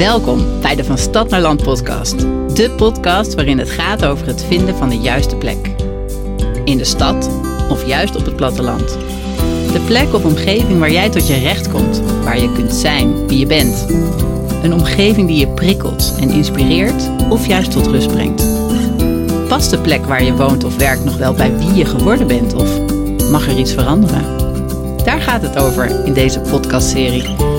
Welkom bij de Van Stad naar Land podcast. De podcast waarin het gaat over het vinden van de juiste plek. In de stad of juist op het platteland. De plek of omgeving waar jij tot je recht komt, waar je kunt zijn wie je bent. Een omgeving die je prikkelt en inspireert of juist tot rust brengt. Past de plek waar je woont of werkt nog wel bij wie je geworden bent of mag er iets veranderen? Daar gaat het over in deze podcastserie.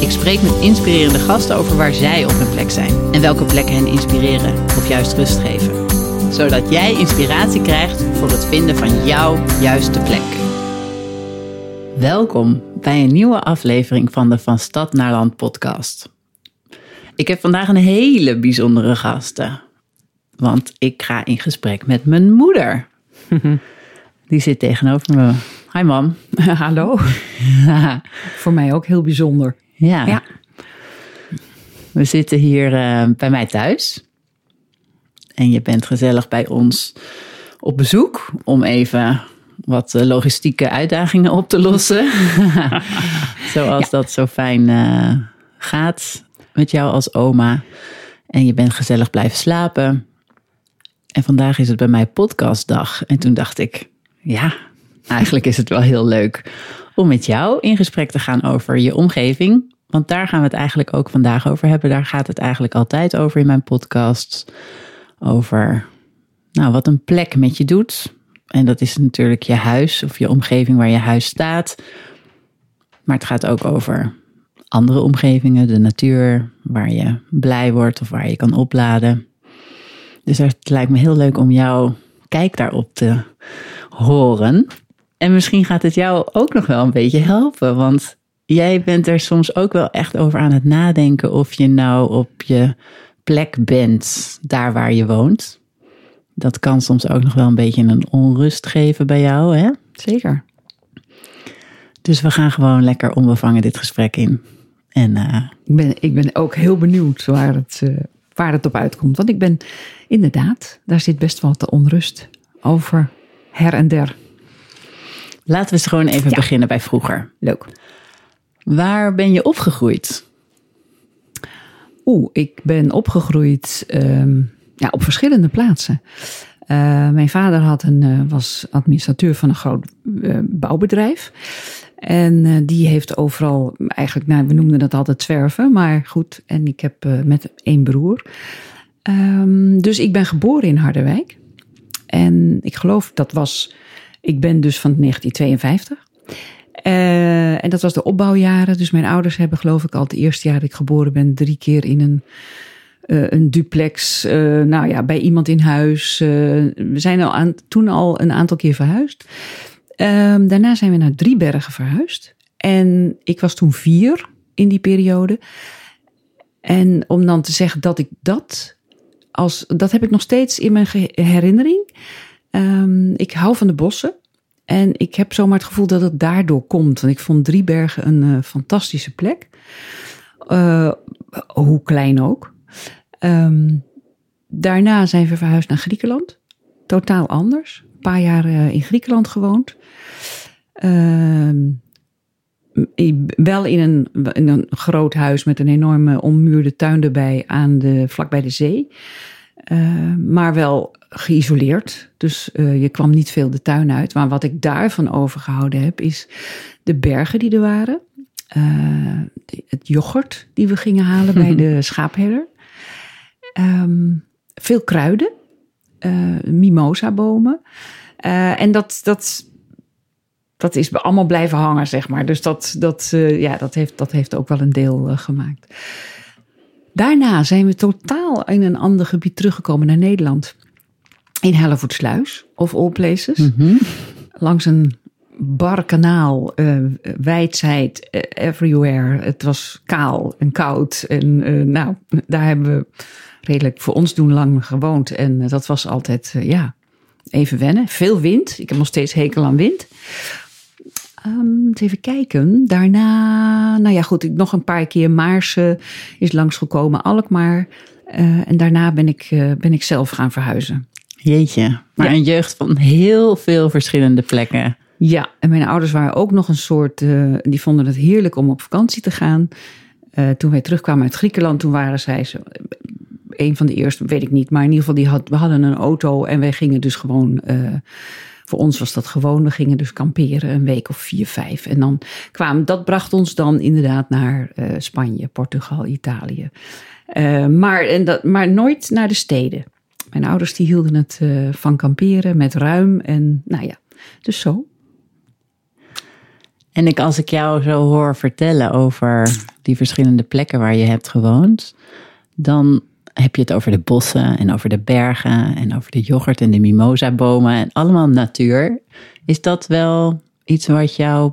Ik spreek met inspirerende gasten over waar zij op hun plek zijn en welke plekken hen inspireren of juist rust geven. Zodat jij inspiratie krijgt voor het vinden van jouw juiste plek. Welkom bij een nieuwe aflevering van de Van Stad naar Land podcast. Ik heb vandaag een hele bijzondere gasten. Want ik ga in gesprek met mijn moeder. Die zit tegenover me. Hi mam. Hallo. Voor mij ook heel bijzonder. Ja. Ja. We zitten hier eh, bij mij thuis. En je bent gezellig bij ons op bezoek om even wat eh, logistieke uitdagingen op te lossen. Zoals dat zo fijn eh, gaat met jou als oma. En je bent gezellig blijven slapen. En vandaag is het bij mij podcastdag. En toen dacht ik, ja, eigenlijk is het wel heel leuk om met jou in gesprek te gaan over je omgeving. Want daar gaan we het eigenlijk ook vandaag over hebben. Daar gaat het eigenlijk altijd over in mijn podcast. Over nou, wat een plek met je doet. En dat is natuurlijk je huis of je omgeving waar je huis staat. Maar het gaat ook over andere omgevingen, de natuur, waar je blij wordt of waar je kan opladen. Dus het lijkt me heel leuk om jouw kijk daarop te horen. En misschien gaat het jou ook nog wel een beetje helpen, want jij bent er soms ook wel echt over aan het nadenken of je nou op je plek bent, daar waar je woont. Dat kan soms ook nog wel een beetje een onrust geven bij jou, hè? Zeker. Dus we gaan gewoon lekker onbevangen dit gesprek in. En uh, Ik ben, ik ben ook heel benieuwd waar het, uh, waar het op uitkomt. Want ik ben inderdaad, daar zit best wel te onrust over her en der. Laten we eens gewoon even Ja. beginnen bij vroeger. Leuk. Waar ben je opgegroeid? Oeh, ik ben opgegroeid ehm, ja, op verschillende plaatsen. Eh, mijn vader had een, eh, was administrateur van een groot eh, bouwbedrijf. En die heeft overal, eigenlijk, nou, we noemden dat altijd zwerven, maar goed. En ik heb met één broer. Ehm, dus ik ben geboren in Harderwijk. En ik geloof dat was, ik ben dus van 1952. Eh, en dat was de opbouwjaren. Dus mijn ouders hebben, geloof ik, al het eerste jaar dat ik geboren ben, drie keer in een, eh, een duplex. eh, nou ja, bij iemand in huis. We zijn al toen al een aantal keer verhuisd. Ehm, daarna zijn we naar Driebergen verhuisd. En ik was toen vier in die periode. En om dan te zeggen dat ik dat als, dat heb ik nog steeds in mijn herinnering. Ehm, ik hou van de bossen. En ik heb zomaar het gevoel dat het daardoor komt. Want ik vond Driebergen een eh, fantastische plek. Eh, hoe klein ook. Ehm, daarna zijn we verhuisd naar Griekenland. Totaal anders. Een paar jaar eh, in Griekenland gewoond. Ehm, wel in een, in een groot huis met een enorme ommuurde tuin erbij aan de, vlakbij de zee. Maar wel geïsoleerd. Dus eh, je kwam niet veel de tuin uit. Maar wat ik daarvan overgehouden heb, is de bergen die er waren. Eh, het yoghurt die we gingen halen bij de schaapherder. Ehm, veel kruiden. eh mimosa-bomen. En dat, dat, dat is allemaal blijven hangen, zeg maar. Dus dat, dat, ja, dat, heeft, dat heeft ook wel een deel gemaakt. Daarna zijn we totaal in een ander gebied teruggekomen naar Nederland. In Hellevoetsluis, of all places. Langs een bar kanaal, eh wijdheid, eh, everywhere. Het was kaal en koud. En eh, nou, daar hebben we redelijk voor ons doen lang gewoond. En dat was altijd, ja, even wennen. Veel wind. Ik heb nog steeds hekel aan wind. Ehm, even kijken. Daarna, nou ja, goed, ik nog een paar keer Maarsen is langsgekomen, Alkmaar. En daarna ben ik, ben ik zelf gaan verhuizen. Jeetje. Maar Ja. een jeugd van heel veel verschillende plekken. Ja, en mijn ouders waren ook nog een soort, eh, die vonden het heerlijk om op vakantie te gaan. Eh, toen wij terugkwamen uit Griekenland, toen waren zij zo, een van de eerste, weet ik niet, maar in ieder geval die had, we hadden een auto en wij gingen dus gewoon. eh, voor ons was dat gewoon. We gingen dus kamperen een week of vier, vijf. En dan kwamen, dat bracht ons dan inderdaad naar eh, Spanje, Portugal, Italië. Eh, maar, en dat, maar nooit naar de steden. Mijn ouders die hielden het eh, van kamperen met ruim en nou ja, dus zo. En ik, als ik jou zo hoor vertellen over die verschillende plekken waar je hebt gewoond, dan heb je het over de bossen en over de bergen en over de yoghurt en de mimosa-bomen en allemaal natuur. Is dat wel iets wat jou,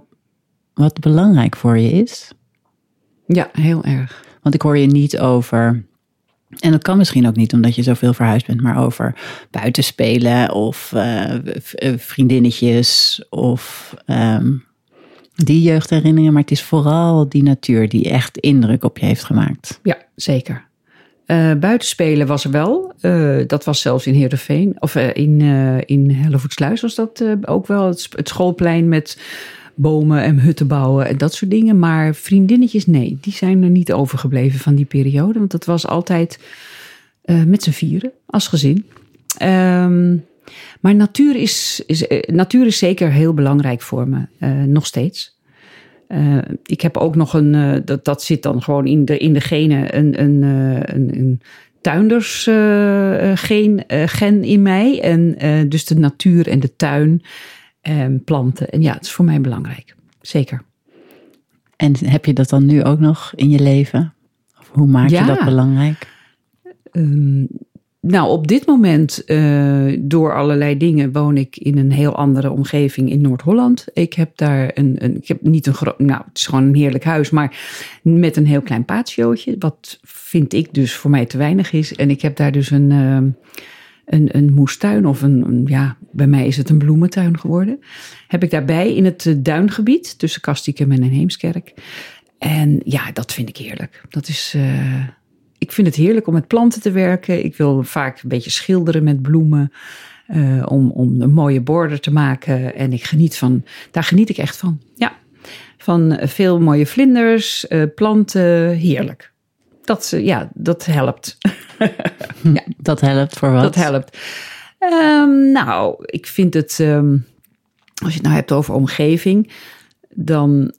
wat belangrijk voor je is? Ja, heel erg. Want ik hoor je niet over, en dat kan misschien ook niet omdat je zoveel verhuisd bent, maar over buitenspelen of eh, eh, vriendinnetjes of ehm, die jeugdherinneringen. Maar het is vooral die natuur die echt indruk op je heeft gemaakt. Ja, zeker. Eh buitenspelen was er wel. Dat was zelfs in Heerenveen. Of eh, in, in Hellevoetsluis was dat ook wel. Het schoolplein met bomen en hutten bouwen en dat soort dingen. Maar vriendinnetjes, nee. Die zijn er niet overgebleven van die periode. Want dat was altijd eh, met z'n vieren als gezin. Ehm, maar natuur is, is, eh, natuur is zeker heel belangrijk voor me. eh, nog steeds. Ik heb ook nog een, dat, dat zit dan gewoon in de, in de genen, een, een, een, een tuindersgen gen, in mij. En dus de natuur en de tuin en planten. En ja, het is voor mij belangrijk. Zeker. En heb je dat dan nu ook nog in je leven? Of hoe maak Ja. je dat belangrijk? Ehm, nou, op dit moment, eh, door allerlei dingen, woon ik in een heel andere omgeving in Noord-Holland. Ik heb daar een, een ik heb niet een groot, nou, het is gewoon een heerlijk huis, maar met een heel klein patiootje, wat vind ik dus voor mij te weinig is. En ik heb daar dus een, ehm, een, een moestuin of een, ja, bij mij is het een bloementuin geworden. Heb ik daarbij in het eh, duingebied tussen Kastikum en Heemskerk. En ja, dat vind ik heerlijk. Dat is, eh, ik vind het heerlijk om met planten te werken. Ik wil vaak een beetje schilderen met bloemen. eh, om, om een mooie border te maken. En ik geniet van, daar geniet ik echt van. Ja, van veel mooie vlinders, eh, planten, heerlijk. Dat, ja, dat helpt. Dat helpt voor wat? Dat helpt. Ehm, nou, ik vind het, ehm, als je het nou hebt over omgeving, dan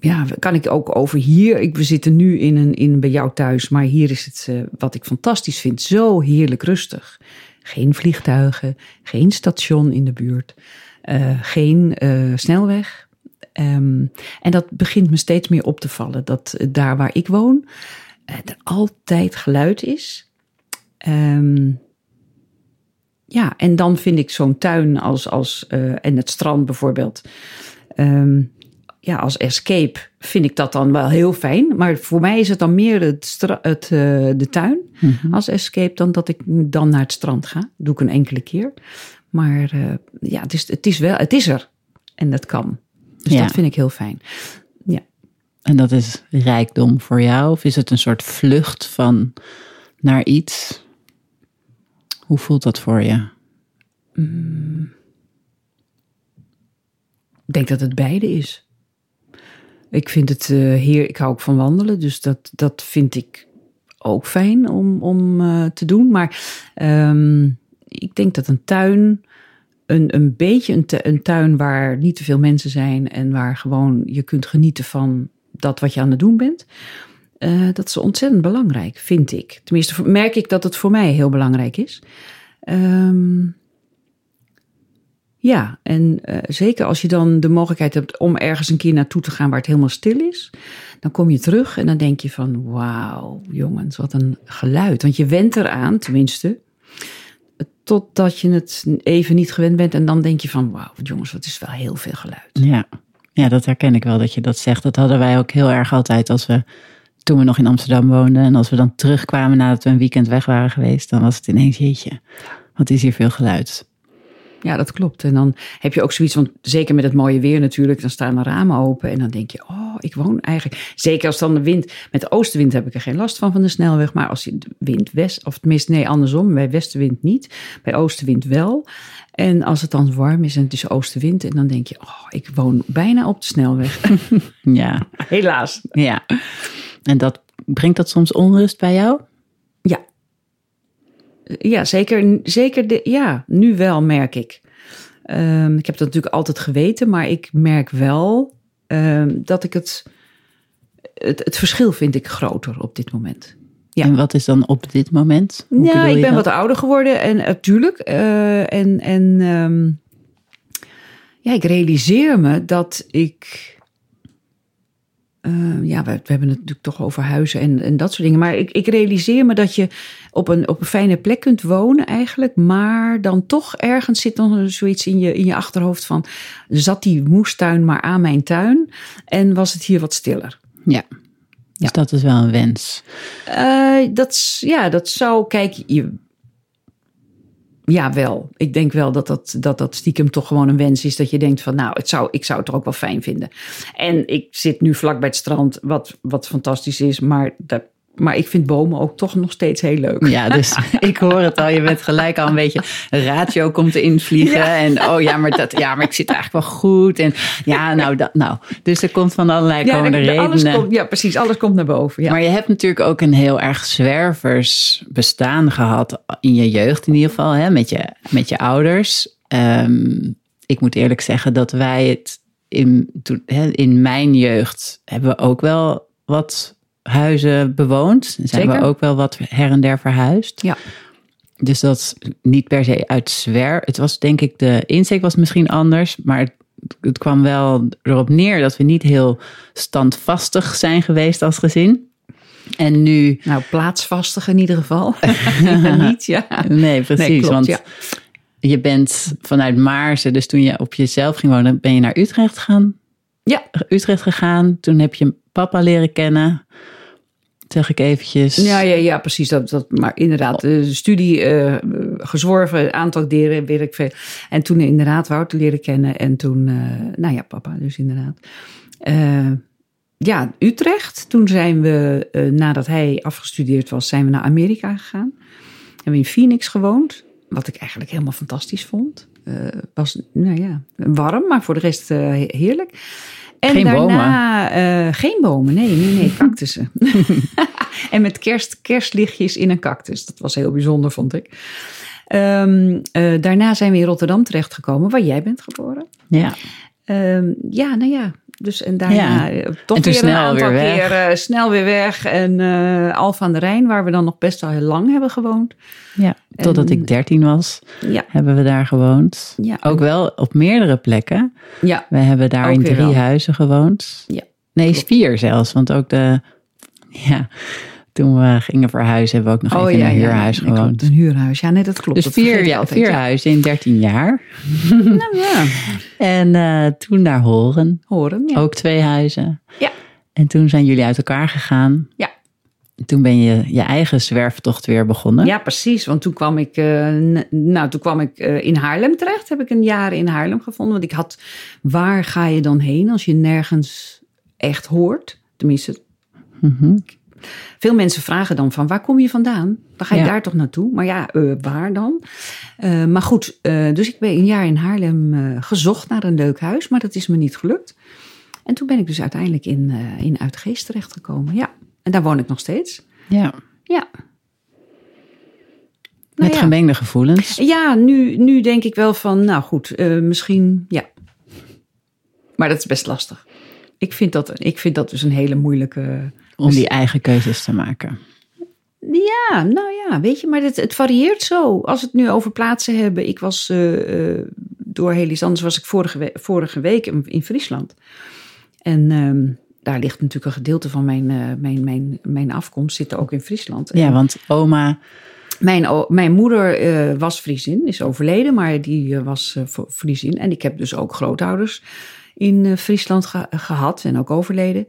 ja, kan ik ook over hier. Ik, we zitten nu in een, in, bij jou thuis, maar hier is het, eh, wat ik fantastisch vind, zo heerlijk rustig. Geen vliegtuigen, geen station in de buurt, eh, geen eh, snelweg. Ehm, en dat begint me steeds meer op te vallen. Dat daar waar ik woon, er altijd geluid is. Ehm, ja, en dan vind ik zo'n tuin als, als eh, en het strand bijvoorbeeld. ehm, ja, als escape vind ik dat dan wel heel fijn. Maar voor mij is het dan meer het het, eh, de tuin als escape dan dat ik dan naar het strand ga. doe ik een enkele keer. Maar eh, ja, het is, het is wel, het is er. En dat kan. Dus Ja. dat vind ik heel fijn. En dat is rijkdom voor jou? Of is het een soort vlucht van naar iets? Hoe voelt dat voor je? Ik denk dat het beide is. Ik vind het eh heer, ik hou ook van wandelen, dus dat, dat vind ik ook fijn om, om eh, te doen. Maar ehm, ik denk dat een tuin, een, een beetje een tuin waar niet te veel mensen zijn en waar gewoon je kunt genieten van dat wat je aan het doen bent. eh, dat is ontzettend belangrijk, vind ik. Tenminste, merk ik dat het voor mij heel belangrijk is. Ehm ja, en eh, zeker als je dan de mogelijkheid hebt om ergens een keer naartoe te gaan waar het helemaal stil is, dan kom je terug en dan denk je van, wauw, jongens, wat een geluid. Want je went eraan, tenminste, totdat je het even niet gewend bent en dan denk je van, wauw, jongens, wat is wel heel veel geluid. Ja. Ja, dat herken ik wel dat je dat zegt. Dat hadden wij ook heel erg altijd als we, toen we nog in Amsterdam woonden. En als we dan terugkwamen nadat we een weekend weg waren geweest, dan was het ineens, jeetje, wat is hier veel geluid. Ja, dat klopt. En dan heb je ook zoiets van, zeker met het mooie weer natuurlijk, dan staan de ramen open en dan denk je, oh, ik woon eigenlijk. Zeker als dan de wind. Met de oostenwind heb ik er geen last van van de snelweg. Maar als je de wind west, of tenminste, nee, andersom. Bij westenwind niet. Bij oostenwind wel. En als het dan warm is en het is oostenwind. En dan denk je, oh, ik woon bijna op de snelweg. Ja, Helaas. ja. En dat, brengt dat soms onrust bij jou? Ja. Zeker. zeker de, ja, nu wel merk ik. Ehm, ik heb dat natuurlijk altijd geweten, maar ik merk wel ehm, dat ik het, het. Het verschil vind ik groter op dit moment. Ja. En wat is dan op dit moment? Hoe ja, ik ben dat? wat ouder geworden en natuurlijk. eh, en en ehm, ja, ik realiseer me dat ik. Eh, ja, we, we hebben het natuurlijk toch over huizen en, en dat soort dingen. Maar ik, ik realiseer me dat je op een, op een fijne plek kunt wonen eigenlijk. Maar dan toch ergens zit dan zoiets in je, in je achterhoofd van... zat die moestuin maar aan mijn tuin en was het hier wat stiller? Ja. Dus dat is wel een wens. Eh, dat, ja, dat zou, kijk, je, ja, wel. Ik denk wel dat dat, dat dat stiekem toch gewoon een wens is. Dat je denkt van, nou, het zou, ik zou het toch ook wel fijn vinden. En ik zit nu vlak bij het strand, wat, wat fantastisch is. Maar, dat, maar ik vind bomen ook toch nog steeds heel leuk. Ja, dus ik hoor het al. Je bent gelijk al een beetje. Een ratio komt erin vliegen. Ja. En oh ja maar, dat, ja, maar ik zit eigenlijk wel goed. En ja, nou, dat, nou. Dus er komt van allerlei Ja, komende redenen. komt, ja, precies. Alles komt naar boven. Ja. Maar je hebt natuurlijk ook een heel erg zwervers bestaan gehad. In je jeugd in ieder geval. Hè, met, je, met je ouders. Ehm, ik moet eerlijk zeggen dat wij het in, in mijn jeugd hebben we ook wel wat huizen bewoond. Zijn Zeker. we ook wel wat her en der verhuisd. Ja. Dus dat is niet per se uit zwer. Het was denk ik, de insteek was misschien anders. Maar het, het kwam wel erop neer dat we niet heel standvastig zijn geweest als gezin. En nu, Nou, plaatsvastig in ieder geval. Niet, ja. nee precies, Nee, klopt, want ja. je bent vanuit Maarsen, dus toen je op jezelf ging wonen, ben je naar Utrecht gegaan. Ja, Utrecht gegaan, toen heb je papa leren kennen, zeg ik eventjes. Ja, ja, ja precies. Dat, dat, maar inderdaad, de studie eh, gezworven, aantal deren, weet ik veel. En toen inderdaad Wouter leren kennen. En toen, eh, nou ja, papa dus inderdaad. Eh, ja, Utrecht. Toen zijn we, nadat hij afgestudeerd was, zijn we naar Amerika gegaan. Hebben we in Phoenix gewoond. Wat ik eigenlijk helemaal fantastisch vond. Eh was, nou ja, warm, maar voor de rest eh, heerlijk. En Geen daarna, eh, geen bomen, nee, nee, nee, cactussen. en met kerst, kerstlichtjes in een cactus. Dat was heel bijzonder, vond ik. Ehm, eh, daarna zijn we in Rotterdam terechtgekomen, waar jij bent geboren. ja. Ehm, ja, nou ja. Dus en daarna Ja. eh, toch weer snel een aantal weer weg. keer eh, snel weer weg. En eh Alphen aan de Rijn, waar we dan nog best wel heel lang hebben gewoond. ja, totdat ik dertien was, Ja, hebben we daar gewoond. Ja. Ook wel op meerdere plekken. ja, We hebben daar in drie wel. huizen gewoond. ja. Nee, vier zelfs. Want ook de. Ja, toen we gingen verhuizen, hebben we ook nog even in een huurhuis gewoond. Een huurhuis, ja, nee, dat klopt. Dus dat vier, ja, altijd, vier huizen in 13 jaar. Nou ja, En eh, toen naar Horen, horen. Ook twee huizen. Ja. En toen zijn jullie uit elkaar gegaan. Ja. Toen ben je je eigen zwerftocht weer begonnen. Ja, precies. Want toen kwam ik, eh, nou, toen kwam ik eh, in Haarlem terecht. Heb ik een jaar in Haarlem gevonden. Want ik had, waar ga je dan heen als je nergens echt hoort? Tenminste, Mhm. Veel mensen vragen dan van waar kom je vandaan? Dan ga je Ja. daar toch naartoe? Maar ja, eh, waar dan? Eh, maar goed, eh, dus ik ben een jaar in Haarlem gezocht naar een leuk huis. Maar dat is me niet gelukt. En toen ben ik dus uiteindelijk in, in Uitgeest terechtgekomen. Ja, en daar woon ik nog steeds. ja. Ja. Met Nou ja. gemengde gevoelens. Ja, nu, nu denk ik wel van, nou goed, misschien, ja. Maar dat is best lastig. Ik vind dat, ik vind dat dus een hele moeilijke... Om die eigen keuzes te maken. Ja, nou ja, weet je, maar het, het varieert zo. Als we het nu over plaatsen hebben. Ik was eh, door heel iets anders, was ik vorige, we- vorige week in, Friesland. En ehm, daar ligt natuurlijk een gedeelte van mijn, eh, mijn, mijn, mijn afkomst, zit ook in Friesland. Ja, En want oma. Mijn, mijn moeder eh, was Friesin, is overleden, maar die was Fr- Friesin. En ik heb dus ook grootouders in eh, Friesland ge- gehad en ook overleden.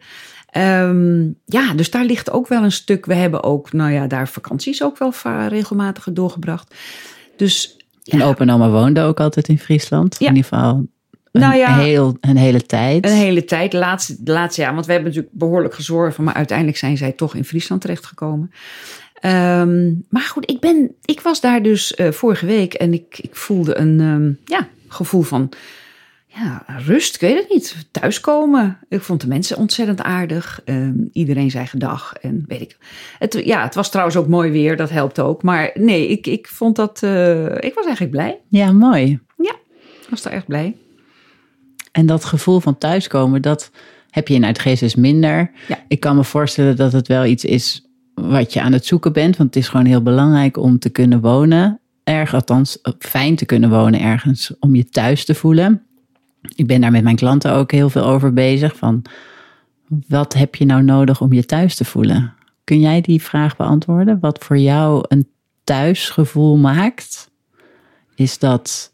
Ehm, ja, dus daar ligt ook wel een stuk. We hebben ook, nou ja, daar vakanties ook wel regelmatig doorgebracht. Dus En opa en oma woonden ook altijd in Friesland. Ja. In ieder geval. Nou ja. heel, een hele tijd. Een hele tijd, de laatste, de laatste jaar. Want we hebben natuurlijk behoorlijk gezorven. Maar uiteindelijk zijn zij toch in Friesland terechtgekomen. Ehm, maar goed, ik, ben, ik was daar dus eh, vorige week. En ik, ik voelde een ehm, ja, gevoel van ja, rust. Ik weet het niet. Thuiskomen. Ik vond de mensen ontzettend aardig. Ehm, iedereen zei gedag. En weet ik. Het, ja, het was trouwens ook mooi weer. Dat helpt ook. Maar nee, ik, ik vond dat... eh, ik was eigenlijk blij. Ja, mooi. Ja, ik was daar echt blij. En dat gevoel van thuiskomen, dat heb je in Uitgeest minder. Ja. Ik kan me voorstellen dat het wel iets is wat je aan het zoeken bent. Want het is gewoon heel belangrijk om te kunnen wonen. Erg, althans, fijn te kunnen wonen ergens. Om je thuis te voelen. Ik ben daar met mijn klanten ook heel veel over bezig. Van, wat heb je nou nodig om je thuis te voelen? Kun jij die vraag beantwoorden? Wat voor jou een thuisgevoel maakt? Is dat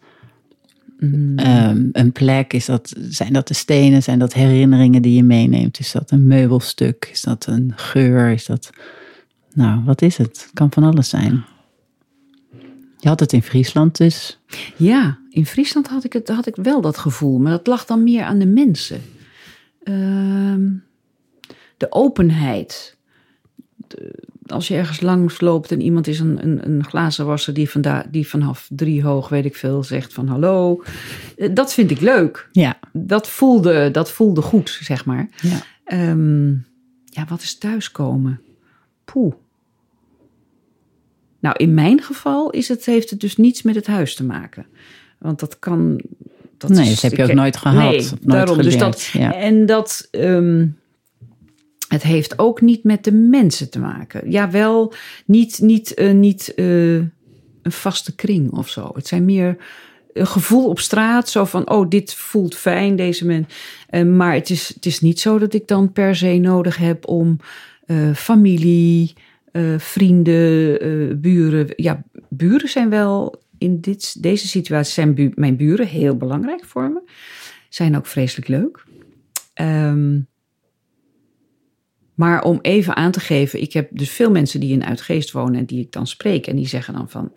Ehm, een plek? Is dat, zijn dat de stenen? Zijn dat herinneringen die je meeneemt? Is dat een meubelstuk? Is dat een geur? Is dat. Nou, wat is het? Het kan van alles zijn. Je had het in Friesland dus. Ja, in Friesland had ik, het, had ik wel dat gevoel, maar dat lag dan meer aan de mensen. Ehm, de openheid. De- als je ergens langs loopt en iemand is een, een, een glazenwasser die, vanda, die vanaf drie hoog, weet ik veel, zegt van hallo. Eh, Dat vind ik leuk. Ja. Dat voelde, dat voelde goed, zeg maar. ja. Ehm, ja, wat is thuiskomen? Poeh. Nou, in mijn geval is het, heeft het dus niets met het huis te maken. Want dat kan. Dat Nee, is- dat heb je ook nooit gehad, Nee, nooit daarom. Dus dat, ja. En dat. ehm, het heeft ook niet met de mensen te maken. Ja, wel niet, niet, eh, niet eh, een vaste kring of zo. Het zijn meer een gevoel op straat. Zo van, oh, dit voelt fijn, deze men. Eh, maar het is, het is niet zo dat ik dan per se nodig heb om eh, familie, eh, vrienden, eh, buren. Ja, buren zijn wel in dit, deze situatie zijn mijn buren heel belangrijk voor me. Zijn ook vreselijk leuk. Ehm, maar om even aan te geven, ik heb dus veel mensen die in Uitgeest wonen en die ik dan spreek. En die zeggen dan van,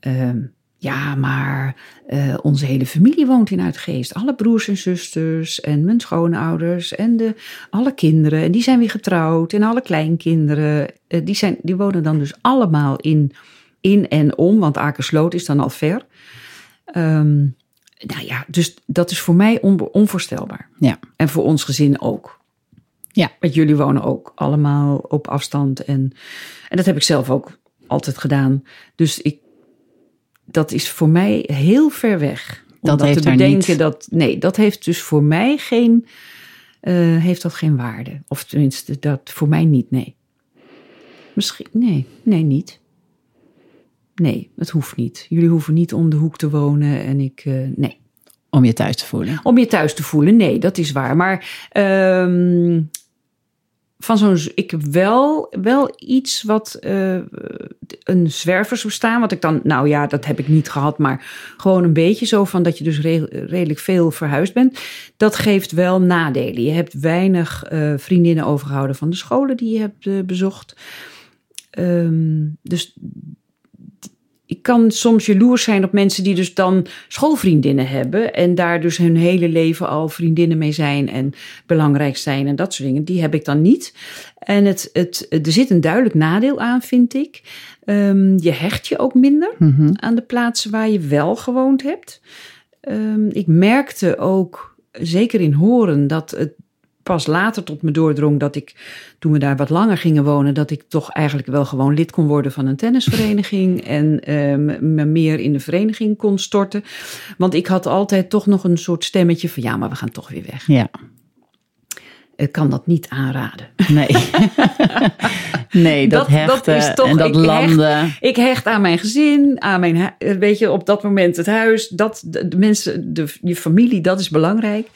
ehm, ja, maar eh, onze hele familie woont in Uitgeest. Alle broers en zusters en mijn schoonouders en de, alle kinderen. En die zijn weer getrouwd en alle kleinkinderen. eh, die, zijn, die wonen dan dus allemaal in, in en om, want Akersloot is dan al ver. Ehm, nou ja, dus dat is voor mij on- onvoorstelbaar. Ja. En voor ons gezin ook. Ja. Want jullie wonen ook allemaal op afstand. En, en dat heb ik zelf ook altijd gedaan. Dus ik, dat is voor mij heel ver weg. Om Dat heeft te daar bedenken niet- dat. Nee, dat heeft dus voor mij geen. eh, heeft dat geen waarde. Of tenminste, dat voor mij niet, nee. Misschien, nee, nee, niet. Nee, het hoeft niet. Jullie hoeven niet om de hoek te wonen en ik, eh, nee. Om je thuis te voelen. Om je thuis te voelen, nee, dat is waar. Maar ehm, van zo'n, ik heb wel, wel iets wat eh, een zwerversbestaan, wat ik dan, nou ja, dat heb ik niet gehad, maar gewoon een beetje zo van dat je dus re- redelijk veel verhuisd bent. Dat geeft wel nadelen. Je hebt weinig eh, vriendinnen overgehouden van de scholen die je hebt eh, bezocht. Ehm, dus ik kan soms jaloers zijn op mensen die dus dan schoolvriendinnen hebben. En daar dus hun hele leven al vriendinnen mee zijn en belangrijk zijn en dat soort dingen. Die heb ik dan niet. En het, het, er zit een duidelijk nadeel aan, vind ik. Ehm, je hecht je ook minder Mhm. aan de plaatsen waar je wel gewoond hebt. Ehm, ik merkte ook, zeker in Horen, dat het pas later tot me doordrong dat ik, toen we daar wat langer gingen wonen, dat ik toch eigenlijk wel gewoon lid kon worden van een tennisvereniging en ehm, me meer in de vereniging kon storten. Want ik had altijd toch nog een soort stemmetje van ja, maar we gaan toch weer weg. Ja. Ik kan dat niet aanraden. Nee. nee, dat, Dat- is toch- en dat ik hecht- landen. Ik hecht aan mijn gezin, aan mijn, hu- weet je, op dat moment het huis, dat, de, de mensen, de, je familie, dat is belangrijk.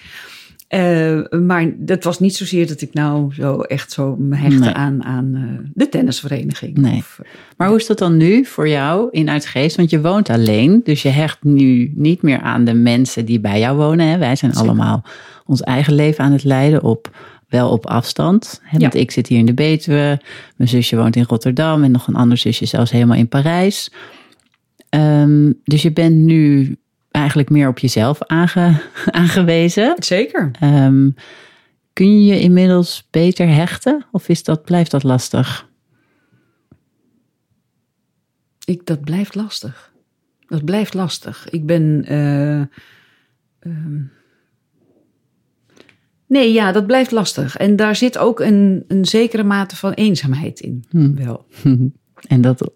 Eh, maar dat was niet zozeer dat ik nou zo echt zo me hechtte Nee. aan, aan eh, de tennisvereniging. Nee. Of, eh, Maar hoe is dat dan nu voor jou in Uitgeest? Want je woont alleen, dus je hecht nu niet meer aan de mensen die bij jou wonen. Hè? Wij zijn Zeker. allemaal ons eigen leven aan het leiden op wel op afstand. Hè? Want Ja. ik zit hier in de Betuwe, mijn zusje woont in Rotterdam en nog een ander zusje zelfs helemaal in Parijs. Ehm, dus je bent nu eigenlijk meer op jezelf aange, aangewezen. Zeker. Ehm, kun je je inmiddels beter hechten of is dat, blijft dat lastig? Ik, dat blijft lastig. Dat blijft lastig. Ik ben. eh, ehm, nee, ja, dat blijft lastig. En daar zit ook een, een zekere mate van eenzaamheid in. Hmm. Wel. En dat,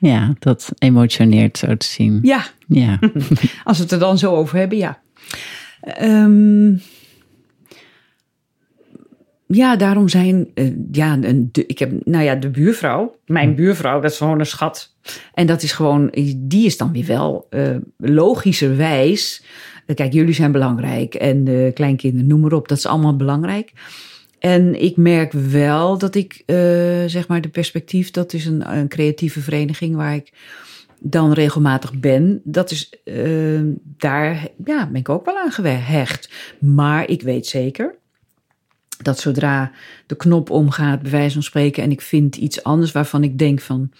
ja, dat emotioneert zo te zien. Ja, Ja, als we het er dan zo over hebben, ja. Ehm, ja, daarom zijn. eh, ja, een, de, ik heb. Nou ja, de buurvrouw. Mijn buurvrouw, dat is gewoon een schat. En dat is gewoon. Die is dan weer wel eh, logischerwijs. eh, Kijk, jullie zijn belangrijk. En de kleinkinderen, noem maar op. Dat is allemaal belangrijk. En ik merk wel dat ik, eh, zeg maar, de perspectief, dat is een, een creatieve vereniging waar ik dan regelmatig ben. Dat is, eh, daar ja, ben ik ook wel aan gehecht. Maar ik weet zeker dat zodra de knop omgaat, bij wijze van spreken, en ik vind iets anders waarvan ik denk van.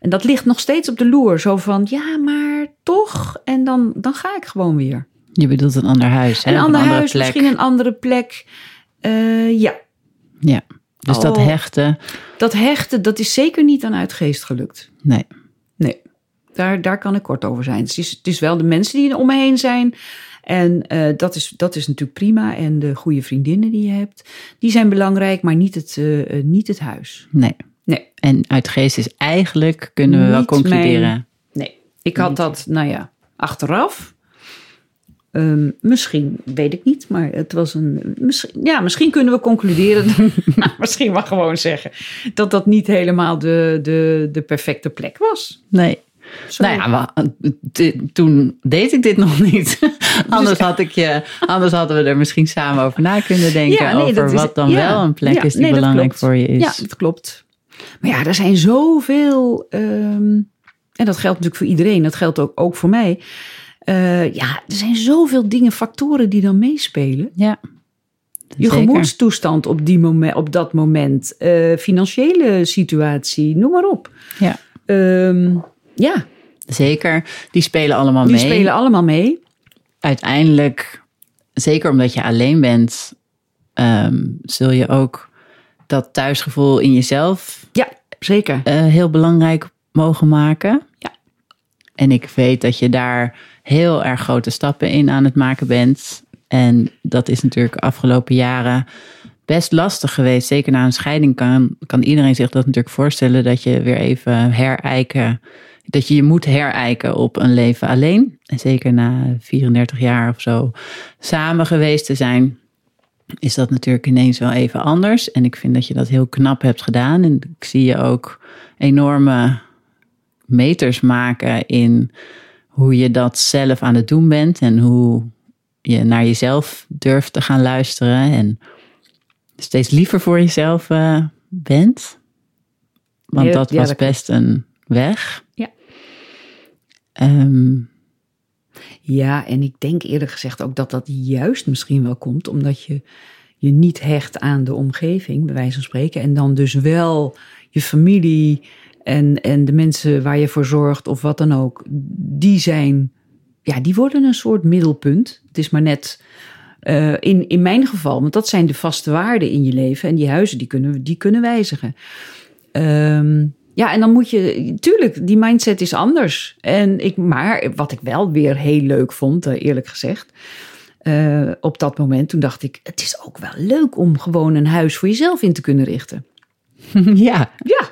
En dat ligt nog steeds op de loer. Zo van, ja, maar toch. En dan, dan ga ik gewoon weer. je bedoelt een ander huis, hè? Een ander andere huis, plek. misschien een andere plek. Eh, ja, Ja, dus dat Oh. hechten, dat hechten, dat is zeker niet aan uitgeest gelukt. nee. Nee, daar, daar kan ik kort over zijn. Het is, het is wel de mensen die om me heen zijn. En eh, dat, is, dat is natuurlijk prima. En de goede vriendinnen die je hebt, die zijn belangrijk, maar niet het, eh, niet het huis. Nee. Nee. En uit geest is eigenlijk, kunnen we wel concluderen. mijn- Nee, ik had dat, nou ja, achteraf. Ehm, misschien, weet ik niet, maar het was een. Misschien, ja, misschien kunnen we concluderen. nou, misschien maar gewoon zeggen. Dat dat niet helemaal de, de, de perfecte plek was. Nee. Nou ja, we- toen deed ik dit nog niet. anders, had ik je, anders hadden we er misschien samen over na kunnen denken. Ja, nee, over is- wat dan ja. wel een plek Ja, is die nee, belangrijk voor je is. Ja, dat klopt. Maar ja, er zijn zoveel. ehm, en dat geldt natuurlijk voor iedereen. Dat geldt ook, ook voor mij. Eh, ja, er zijn zoveel dingen, factoren die dan meespelen. Ja, Je gemoedstoestand op, die moment, op dat moment. eh, financiële situatie, noem maar op. Ja, Ehm, ja, zeker. Die spelen allemaal die mee. spelen allemaal mee. Uiteindelijk, zeker omdat je alleen bent, ehm, zul je ook dat thuisgevoel in jezelf Ja, zeker. eh, heel belangrijk mogen maken. Ja. En ik weet dat je daar heel erg grote stappen in aan het maken bent. En dat is natuurlijk afgelopen jaren best lastig geweest. Zeker na een scheiding kan, kan iedereen zich dat natuurlijk voorstellen. Dat je weer even herijken. Dat je je moet herijken op een leven alleen. En zeker na 34 jaar of zo samen geweest te zijn. Is dat natuurlijk ineens wel even anders. En ik vind dat je dat heel knap hebt gedaan. En ik zie je ook enorme meters maken in hoe je dat zelf aan het doen bent en hoe je naar jezelf durft te gaan luisteren en steeds liever voor jezelf eh, bent. Want Ja, dat ja, was dat best een weg. Ja. Ehm, Ja, en ik denk eerlijk gezegd ook dat dat juist misschien wel komt omdat je je niet hecht aan de omgeving, bij wijze van spreken. En dan dus wel je familie en, en de mensen waar je voor zorgt of wat dan ook, die zijn, ja, die worden een soort middelpunt. Het is maar net eh, in, in mijn geval, want dat zijn de vaste waarden in je leven en die huizen die kunnen, die kunnen wijzigen. Ehm, ja, en dan moet je, tuurlijk, die mindset is anders. En ik, maar wat ik wel weer heel leuk vond, eh, eerlijk gezegd, eh, op dat moment, toen dacht ik, het is ook wel leuk om gewoon een huis voor jezelf in te kunnen richten. ja, Ja,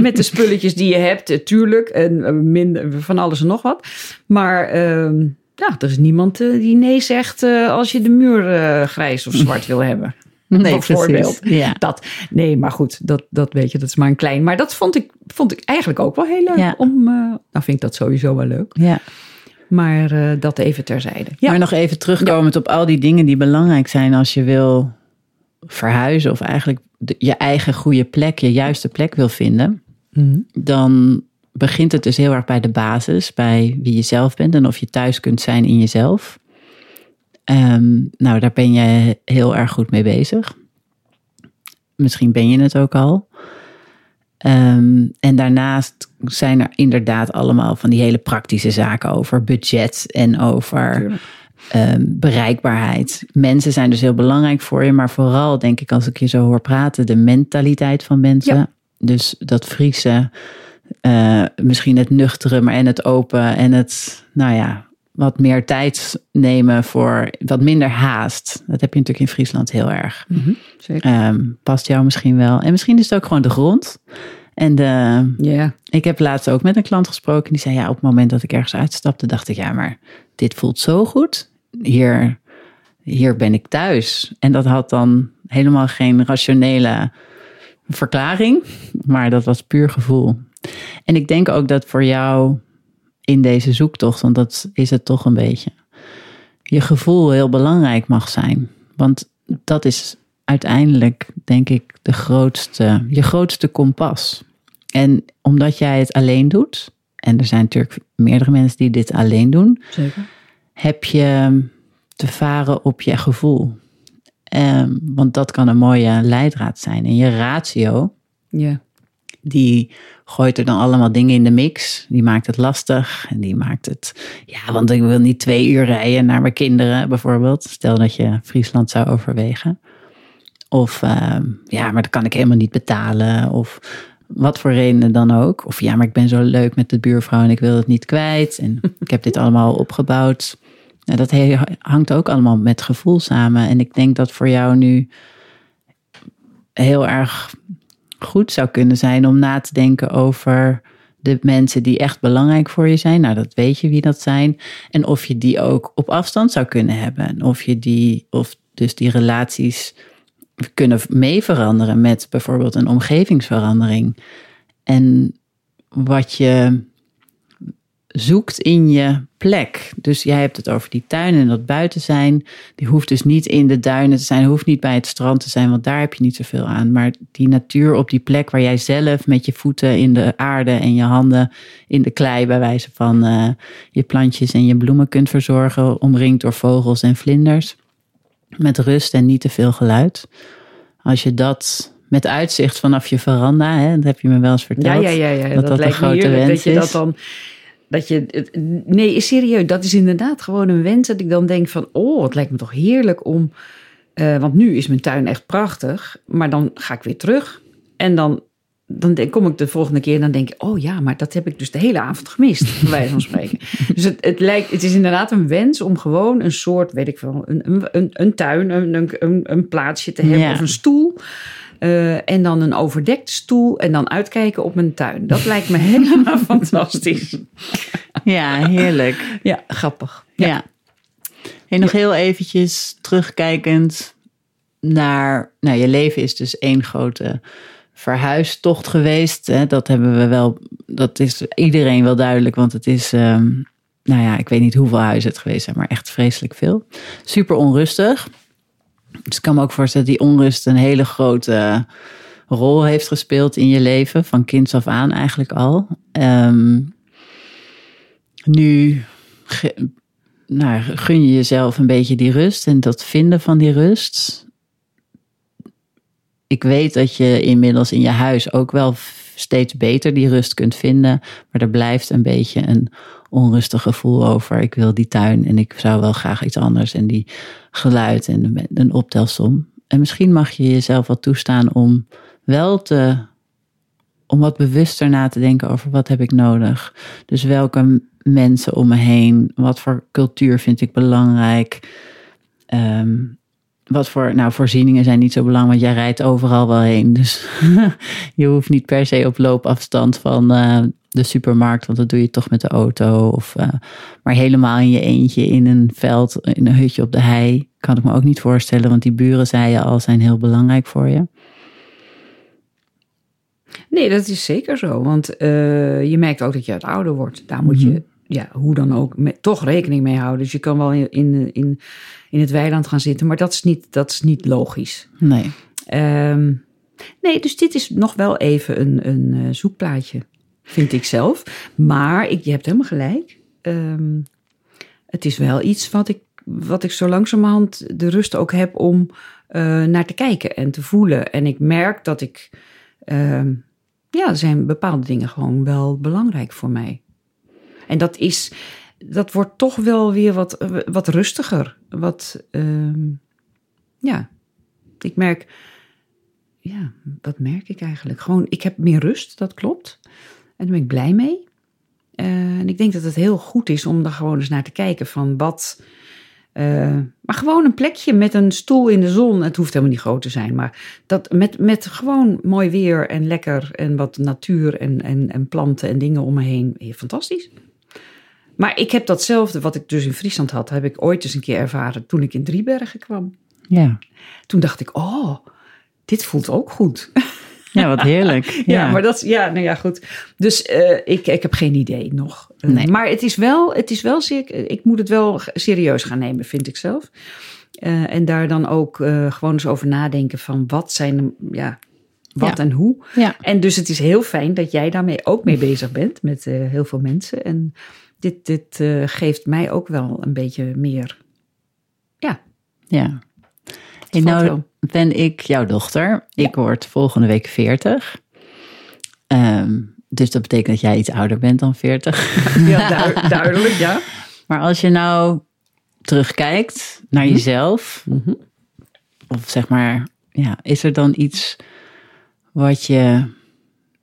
met de spulletjes die je hebt, eh, tuurlijk, en eh, minder, van alles en nog wat. Maar ehm, ja, er is niemand eh, die nee zegt als je de muur grijs of zwart wil hebben. nee, Bijvoorbeeld. Ja. Dat, nee, maar goed, dat, dat weet je, dat is maar een klein. Maar dat vond ik, vond ik eigenlijk ook wel heel leuk. Ja. Om, nou vind ik dat sowieso wel leuk. ja. Maar dat even terzijde. Ja, Maar nog even terugkomend op al die dingen die belangrijk zijn als je wil verhuizen of eigenlijk de- je eigen goede plek, je juiste plek wil vinden, Mhm. dan begint het dus heel erg bij de basis, bij wie je zelf bent en of je thuis kunt zijn in jezelf. Ehm, nou, daar ben je heel erg goed mee bezig. Misschien ben je het ook al. Ehm, en daarnaast zijn er inderdaad allemaal van die hele praktische zaken over budget en over um, bereikbaarheid. Mensen zijn dus heel belangrijk voor je, maar vooral denk ik als ik je zo hoor praten, de mentaliteit van mensen. Ja. Dus dat Friese, eh, misschien het nuchtere, maar en het open en het, nou ja, wat meer tijd nemen voor wat minder haast. Dat heb je natuurlijk in Friesland heel erg. Zeker. Ehm, past jou misschien wel. En misschien is het ook gewoon de grond. En de, Ja. ik heb laatst ook met een klant gesproken. Die zei, ja, op het moment dat ik ergens uitstapte, dacht ik, ja, maar dit voelt zo goed. Hier, hier ben ik thuis. En dat had dan helemaal geen rationele verklaring. Maar dat was puur gevoel. En ik denk ook dat voor jou in deze zoektocht, want dat is het toch een beetje, je gevoel heel belangrijk mag zijn. Want dat is uiteindelijk, denk ik, de grootste, je grootste kompas. En omdat jij het alleen doet, en er zijn natuurlijk meerdere mensen die dit alleen doen, Zeker. Heb je te varen op je gevoel. Ehm, want dat kan een mooie leidraad zijn. En je ratio, Ja. die gooit er dan allemaal dingen in de mix. Die maakt het lastig. En die maakt het. Ja, want ik wil niet twee uur rijden naar mijn kinderen, bijvoorbeeld. Stel dat je Friesland zou overwegen. Of ehm, ja, maar dat kan ik helemaal niet betalen. Of wat voor redenen dan ook. Of ja, maar ik ben zo leuk met de buurvrouw en ik wil het niet kwijt. En ik heb dit allemaal opgebouwd. Nou, dat hangt ook allemaal met gevoel samen. En ik denk dat voor jou nu heel erg goed zou kunnen zijn om na te denken over de mensen die echt belangrijk voor je zijn. Nou, dat weet je wie dat zijn. En of je die ook op afstand zou kunnen hebben. En of je die, of dus die relaties kunnen mee veranderen met bijvoorbeeld een omgevingsverandering. En wat je zoekt in je plek. Dus jij hebt het over die tuin en dat buiten zijn. Die hoeft dus niet in de duinen te zijn, hoeft niet bij het strand te zijn, want daar heb je niet zoveel aan. Maar die natuur op die plek waar jij zelf met je voeten in de aarde en je handen in de klei, bij wijze van eh, je plantjes en je bloemen kunt verzorgen, omringd door vogels en vlinders. Met rust en niet te veel geluid. Als je dat met uitzicht vanaf je veranda, hè, dat heb je me wel eens verteld. Ja, ja, ja, ja. Dat Dat, dat een grote wens dat je dat is. dan. Dat je, nee, serieus, dat is inderdaad gewoon een wens dat ik dan denk van, oh, het lijkt me toch heerlijk om, eh, want nu is mijn tuin echt prachtig, maar dan ga ik weer terug en dan, dan denk- kom ik de volgende keer en dan denk ik, oh ja, maar dat heb ik dus de hele avond gemist, bij wijze van spreken. dus het, het lijkt, het is inderdaad een wens om gewoon een soort, weet ik wel, een, een, een, tuin, een, een, een, een plaatsje te hebben Ja. of een stoel. Eh, en dan een overdekte stoel en dan uitkijken op mijn tuin. Dat lijkt me helemaal fantastisch. Ja, heerlijk. Ja, grappig. Ja. En nog heel eventjes terugkijkend naar, nou je leven is dus één grote verhuistocht geweest. Hè? Dat hebben we wel, dat is iedereen wel duidelijk, want het is, ehm, nou ja, ik weet niet hoeveel huizen het geweest zijn, maar echt vreselijk veel. Super onrustig. Dus ik kan me ook voorstellen dat die onrust een hele grote rol heeft gespeeld in je leven, van kinds af aan eigenlijk al. Ehm, nu nou, gun je jezelf een beetje die rust en dat vinden van die rust. Ik weet dat je inmiddels in je huis ook wel steeds beter die rust kunt vinden, maar er blijft een beetje een onrustig gevoel over. Ik wil die tuin en ik zou wel graag iets anders en die geluid en een optelsom. En misschien mag je jezelf wat toestaan om wel te om wat bewuster na te denken over wat heb ik nodig. Dus welke mensen om me heen, wat voor cultuur vind ik belangrijk. Ehm, wat voor, nou voorzieningen zijn niet zo belangrijk, want jij rijdt overal wel heen. Dus je hoeft niet per se op loopafstand van eh, de supermarkt, want dat doe je toch met de auto. Of, eh, maar helemaal in je eentje in een veld, in een hutje op de hei, kan ik me ook niet voorstellen, want die buren, zei je al, zijn heel belangrijk voor je. Nee, dat is zeker zo. Want eh, je merkt ook dat je het ouder wordt. Daar moet je, ja, hoe dan ook, met, toch rekening mee houden. Dus je kan wel in, in, in, in het weiland gaan zitten, maar dat is niet, dat is niet logisch. Nee. Ehm, nee, dus dit is nog wel even een, een eh, zoekplaatje, vind ik zelf. Maar ik, je hebt helemaal gelijk. Ehm, het is wel iets wat ik, wat ik zo langzamerhand de rust ook heb om eh, naar te kijken en te voelen. En ik merk dat ik, ehm, ja, er zijn bepaalde dingen gewoon wel belangrijk voor mij. En dat is, dat wordt toch wel weer wat, wat rustiger. Wat, ehm, ja, ik merk, ja, wat merk ik eigenlijk? Gewoon, ik heb meer rust, dat klopt. En daar ben ik blij mee. Uh, en ik denk dat het heel goed is om daar gewoon eens naar te kijken van wat. Uh, maar gewoon een plekje met een stoel in de zon. Het hoeft helemaal niet groot te zijn, maar dat met, met gewoon mooi weer en lekker en wat natuur en, en, en planten en dingen om me heen. Fantastisch. Maar ik heb datzelfde wat ik dus in Friesland had, heb ik ooit eens een keer ervaren toen ik in Driebergen kwam. Ja. Toen dacht ik, oh, dit voelt ook goed. Ja, wat heerlijk. Ja, maar dat, ja, nou ja, goed. Dus uh, ik, ik heb geen idee nog. Uh, nee. Maar het is wel, het is wel zeker, ik moet het wel serieus gaan nemen, vind ik zelf. Uh, en daar dan ook gewoon eens over nadenken van wat zijn, ja, wat Ja. en hoe. Ja. En dus het is heel fijn dat jij daarmee ook mee bezig bent met eh, heel veel mensen. En dit, dit eh, geeft mij ook wel een beetje meer. Ja, Ja. En nou ben ik jouw dochter. Ik word volgende week 40. Ehm, dus dat betekent dat jij iets ouder bent dan 40. ja du- duidelijk, ja. Maar als je nou terugkijkt naar Mhm. jezelf, of zeg maar, ja, is er dan iets wat je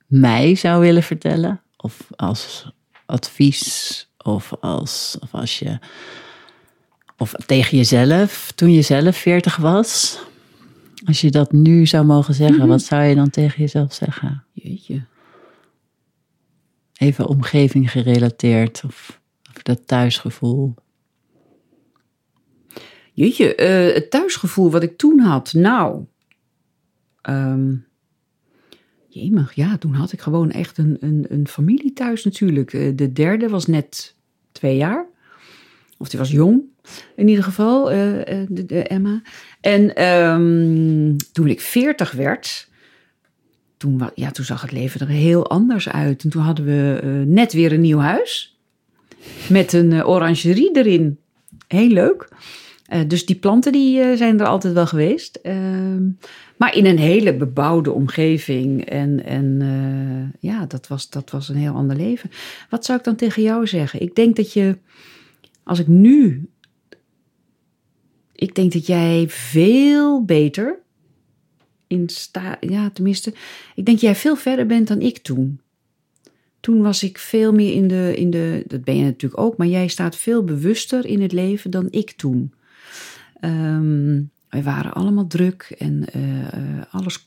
mij zou willen vertellen? Of als advies, of als, of als je, of tegen jezelf, toen je zelf 40 was? Als je dat nu zou mogen zeggen, Mhm. wat zou je dan tegen jezelf zeggen? Jeetje. Even omgeving gerelateerd, of, of dat thuisgevoel. Jeetje, eh, het thuisgevoel wat ik toen had. Nou, ehm jemig, ja, toen had ik gewoon echt een, een, een familie thuis natuurlijk. Eh, De derde was net twee jaar. Of die was jong, in ieder geval, eh, eh, de, Emma. En ehm, toen ik veertig werd, toen, ja, toen zag het leven er heel anders uit. En toen hadden we net weer een nieuw huis. Met een orangerie erin. Heel leuk. Dus die planten die, zijn er altijd wel geweest. Maar in een hele bebouwde omgeving. En, en eh, ja, dat was, dat was een heel ander leven. Wat zou ik dan tegen jou zeggen? Ik denk dat je, als ik nu. Ik denk dat jij veel beter in. Ja, tenminste. Ik denk dat jij veel verder bent dan ik toen. Toen was ik veel meer in de, in de. Dat ben je natuurlijk ook, maar jij staat veel bewuster in het leven dan ik toen. Ehm, wij waren allemaal druk en eh, eh, alles.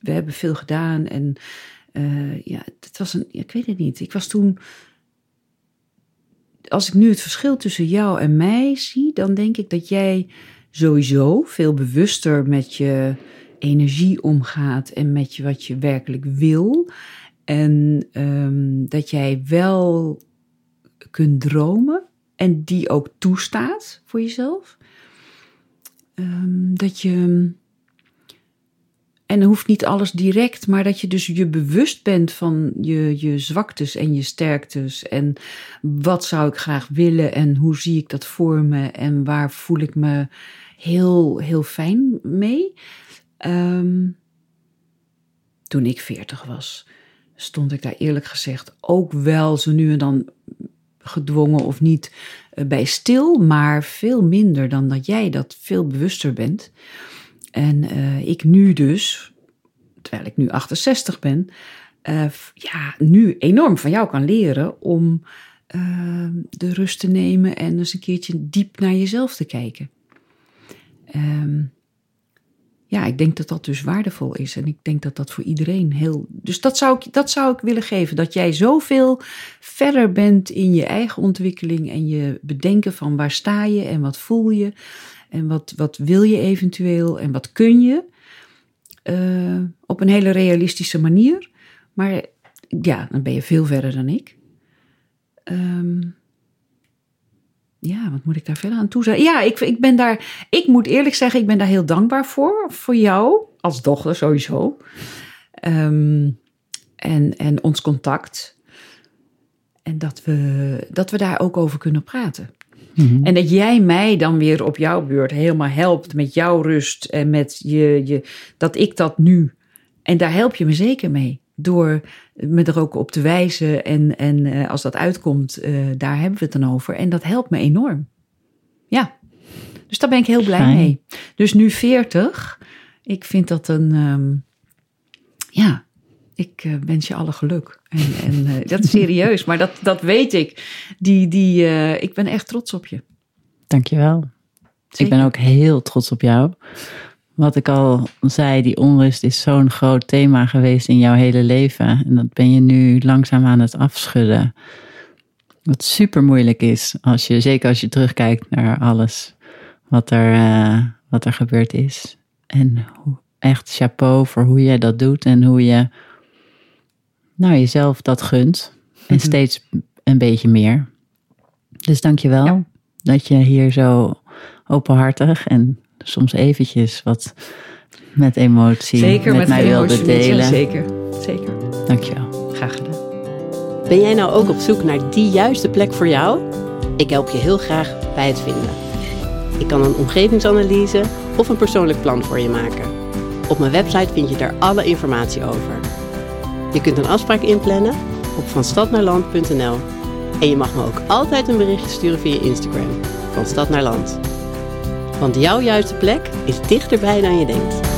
We hebben veel gedaan en eh, ja, het was een. ik weet het niet. Ik was toen. Als ik nu het verschil tussen jou en mij zie, dan denk ik dat jij sowieso veel bewuster met je energie omgaat en met je, wat je werkelijk wil. En ehm, dat jij wel kunt dromen en die ook toestaat voor jezelf. Ehm, dat je. En dan hoeft niet alles direct, maar dat je dus je bewust bent van je, je zwaktes en je sterktes. En wat zou ik graag willen en hoe zie ik dat voor me en waar voel ik me heel, heel fijn mee. Ehm, toen ik veertig was, stond ik daar eerlijk gezegd ook wel zo nu en dan gedwongen of niet bij stil, maar veel minder dan dat jij dat veel bewuster bent. En eh, ik nu dus, terwijl ik nu 68 ben, eh, ja, nu enorm van jou kan leren om eh, de rust te nemen en eens een keertje diep naar jezelf te kijken. Ehm, ja, ik denk dat dat dus waardevol is. En ik denk dat dat voor iedereen heel. Dus dat zou ik, dat zou ik willen geven. Dat jij zoveel verder bent in je eigen ontwikkeling en je bedenken van waar sta je en wat voel je. En wat, wat wil je eventueel en wat kun je. eh, op een hele realistische manier. Maar ja, dan ben je veel verder dan ik. Ehm, ja, wat moet ik daar verder aan toe zeggen? Ja, ik, ik ben daar, ik moet eerlijk zeggen, ik ben daar heel dankbaar voor. Voor jou, als dochter sowieso. Ehm, en, en ons contact. En dat we, dat we daar ook over kunnen praten. En dat jij mij dan weer op jouw beurt helemaal helpt met jouw rust en met je, je, dat ik dat nu. En daar help je me zeker mee. Door me er ook op te wijzen. En, en uh, als dat uitkomt, uh, daar hebben we het dan over. En dat helpt me enorm. Ja, dus daar ben ik heel blij Fijn. mee. Dus nu 40. Ik vind dat een. Um, ja, ik uh, wens je alle geluk. En, en dat is serieus, maar dat, dat weet ik. Die, die, ik ben echt trots op je. Dankjewel. Zeker. Ik ben ook heel trots op jou. Wat ik al zei, die onrust is zo'n groot thema geweest in jouw hele leven. En dat ben je nu langzaam aan het afschudden. Wat super moeilijk is, als je, zeker als je terugkijkt naar alles wat er, uh, wat er gebeurd is. En echt chapeau voor hoe jij dat doet en hoe je nou, jezelf dat gunt. En mm -hmm. steeds een beetje meer. Dus dank je wel ja. dat je hier zo openhartig en soms eventjes wat met emotie zeker met, met mij wilde delen. Zeker, zeker. Dankjewel. Graag gedaan. Ben jij nou ook op zoek naar die juiste plek voor jou? Ik help je heel graag bij het vinden. Ik kan een omgevingsanalyse of een persoonlijk plan voor je maken. Op mijn website vind je daar alle informatie over. Je kunt een afspraak inplannen op vanstadnaarland.nl en je mag me ook altijd een berichtje sturen via Instagram, van Stad naar Land. Want jouw juiste plek is dichterbij dan je denkt.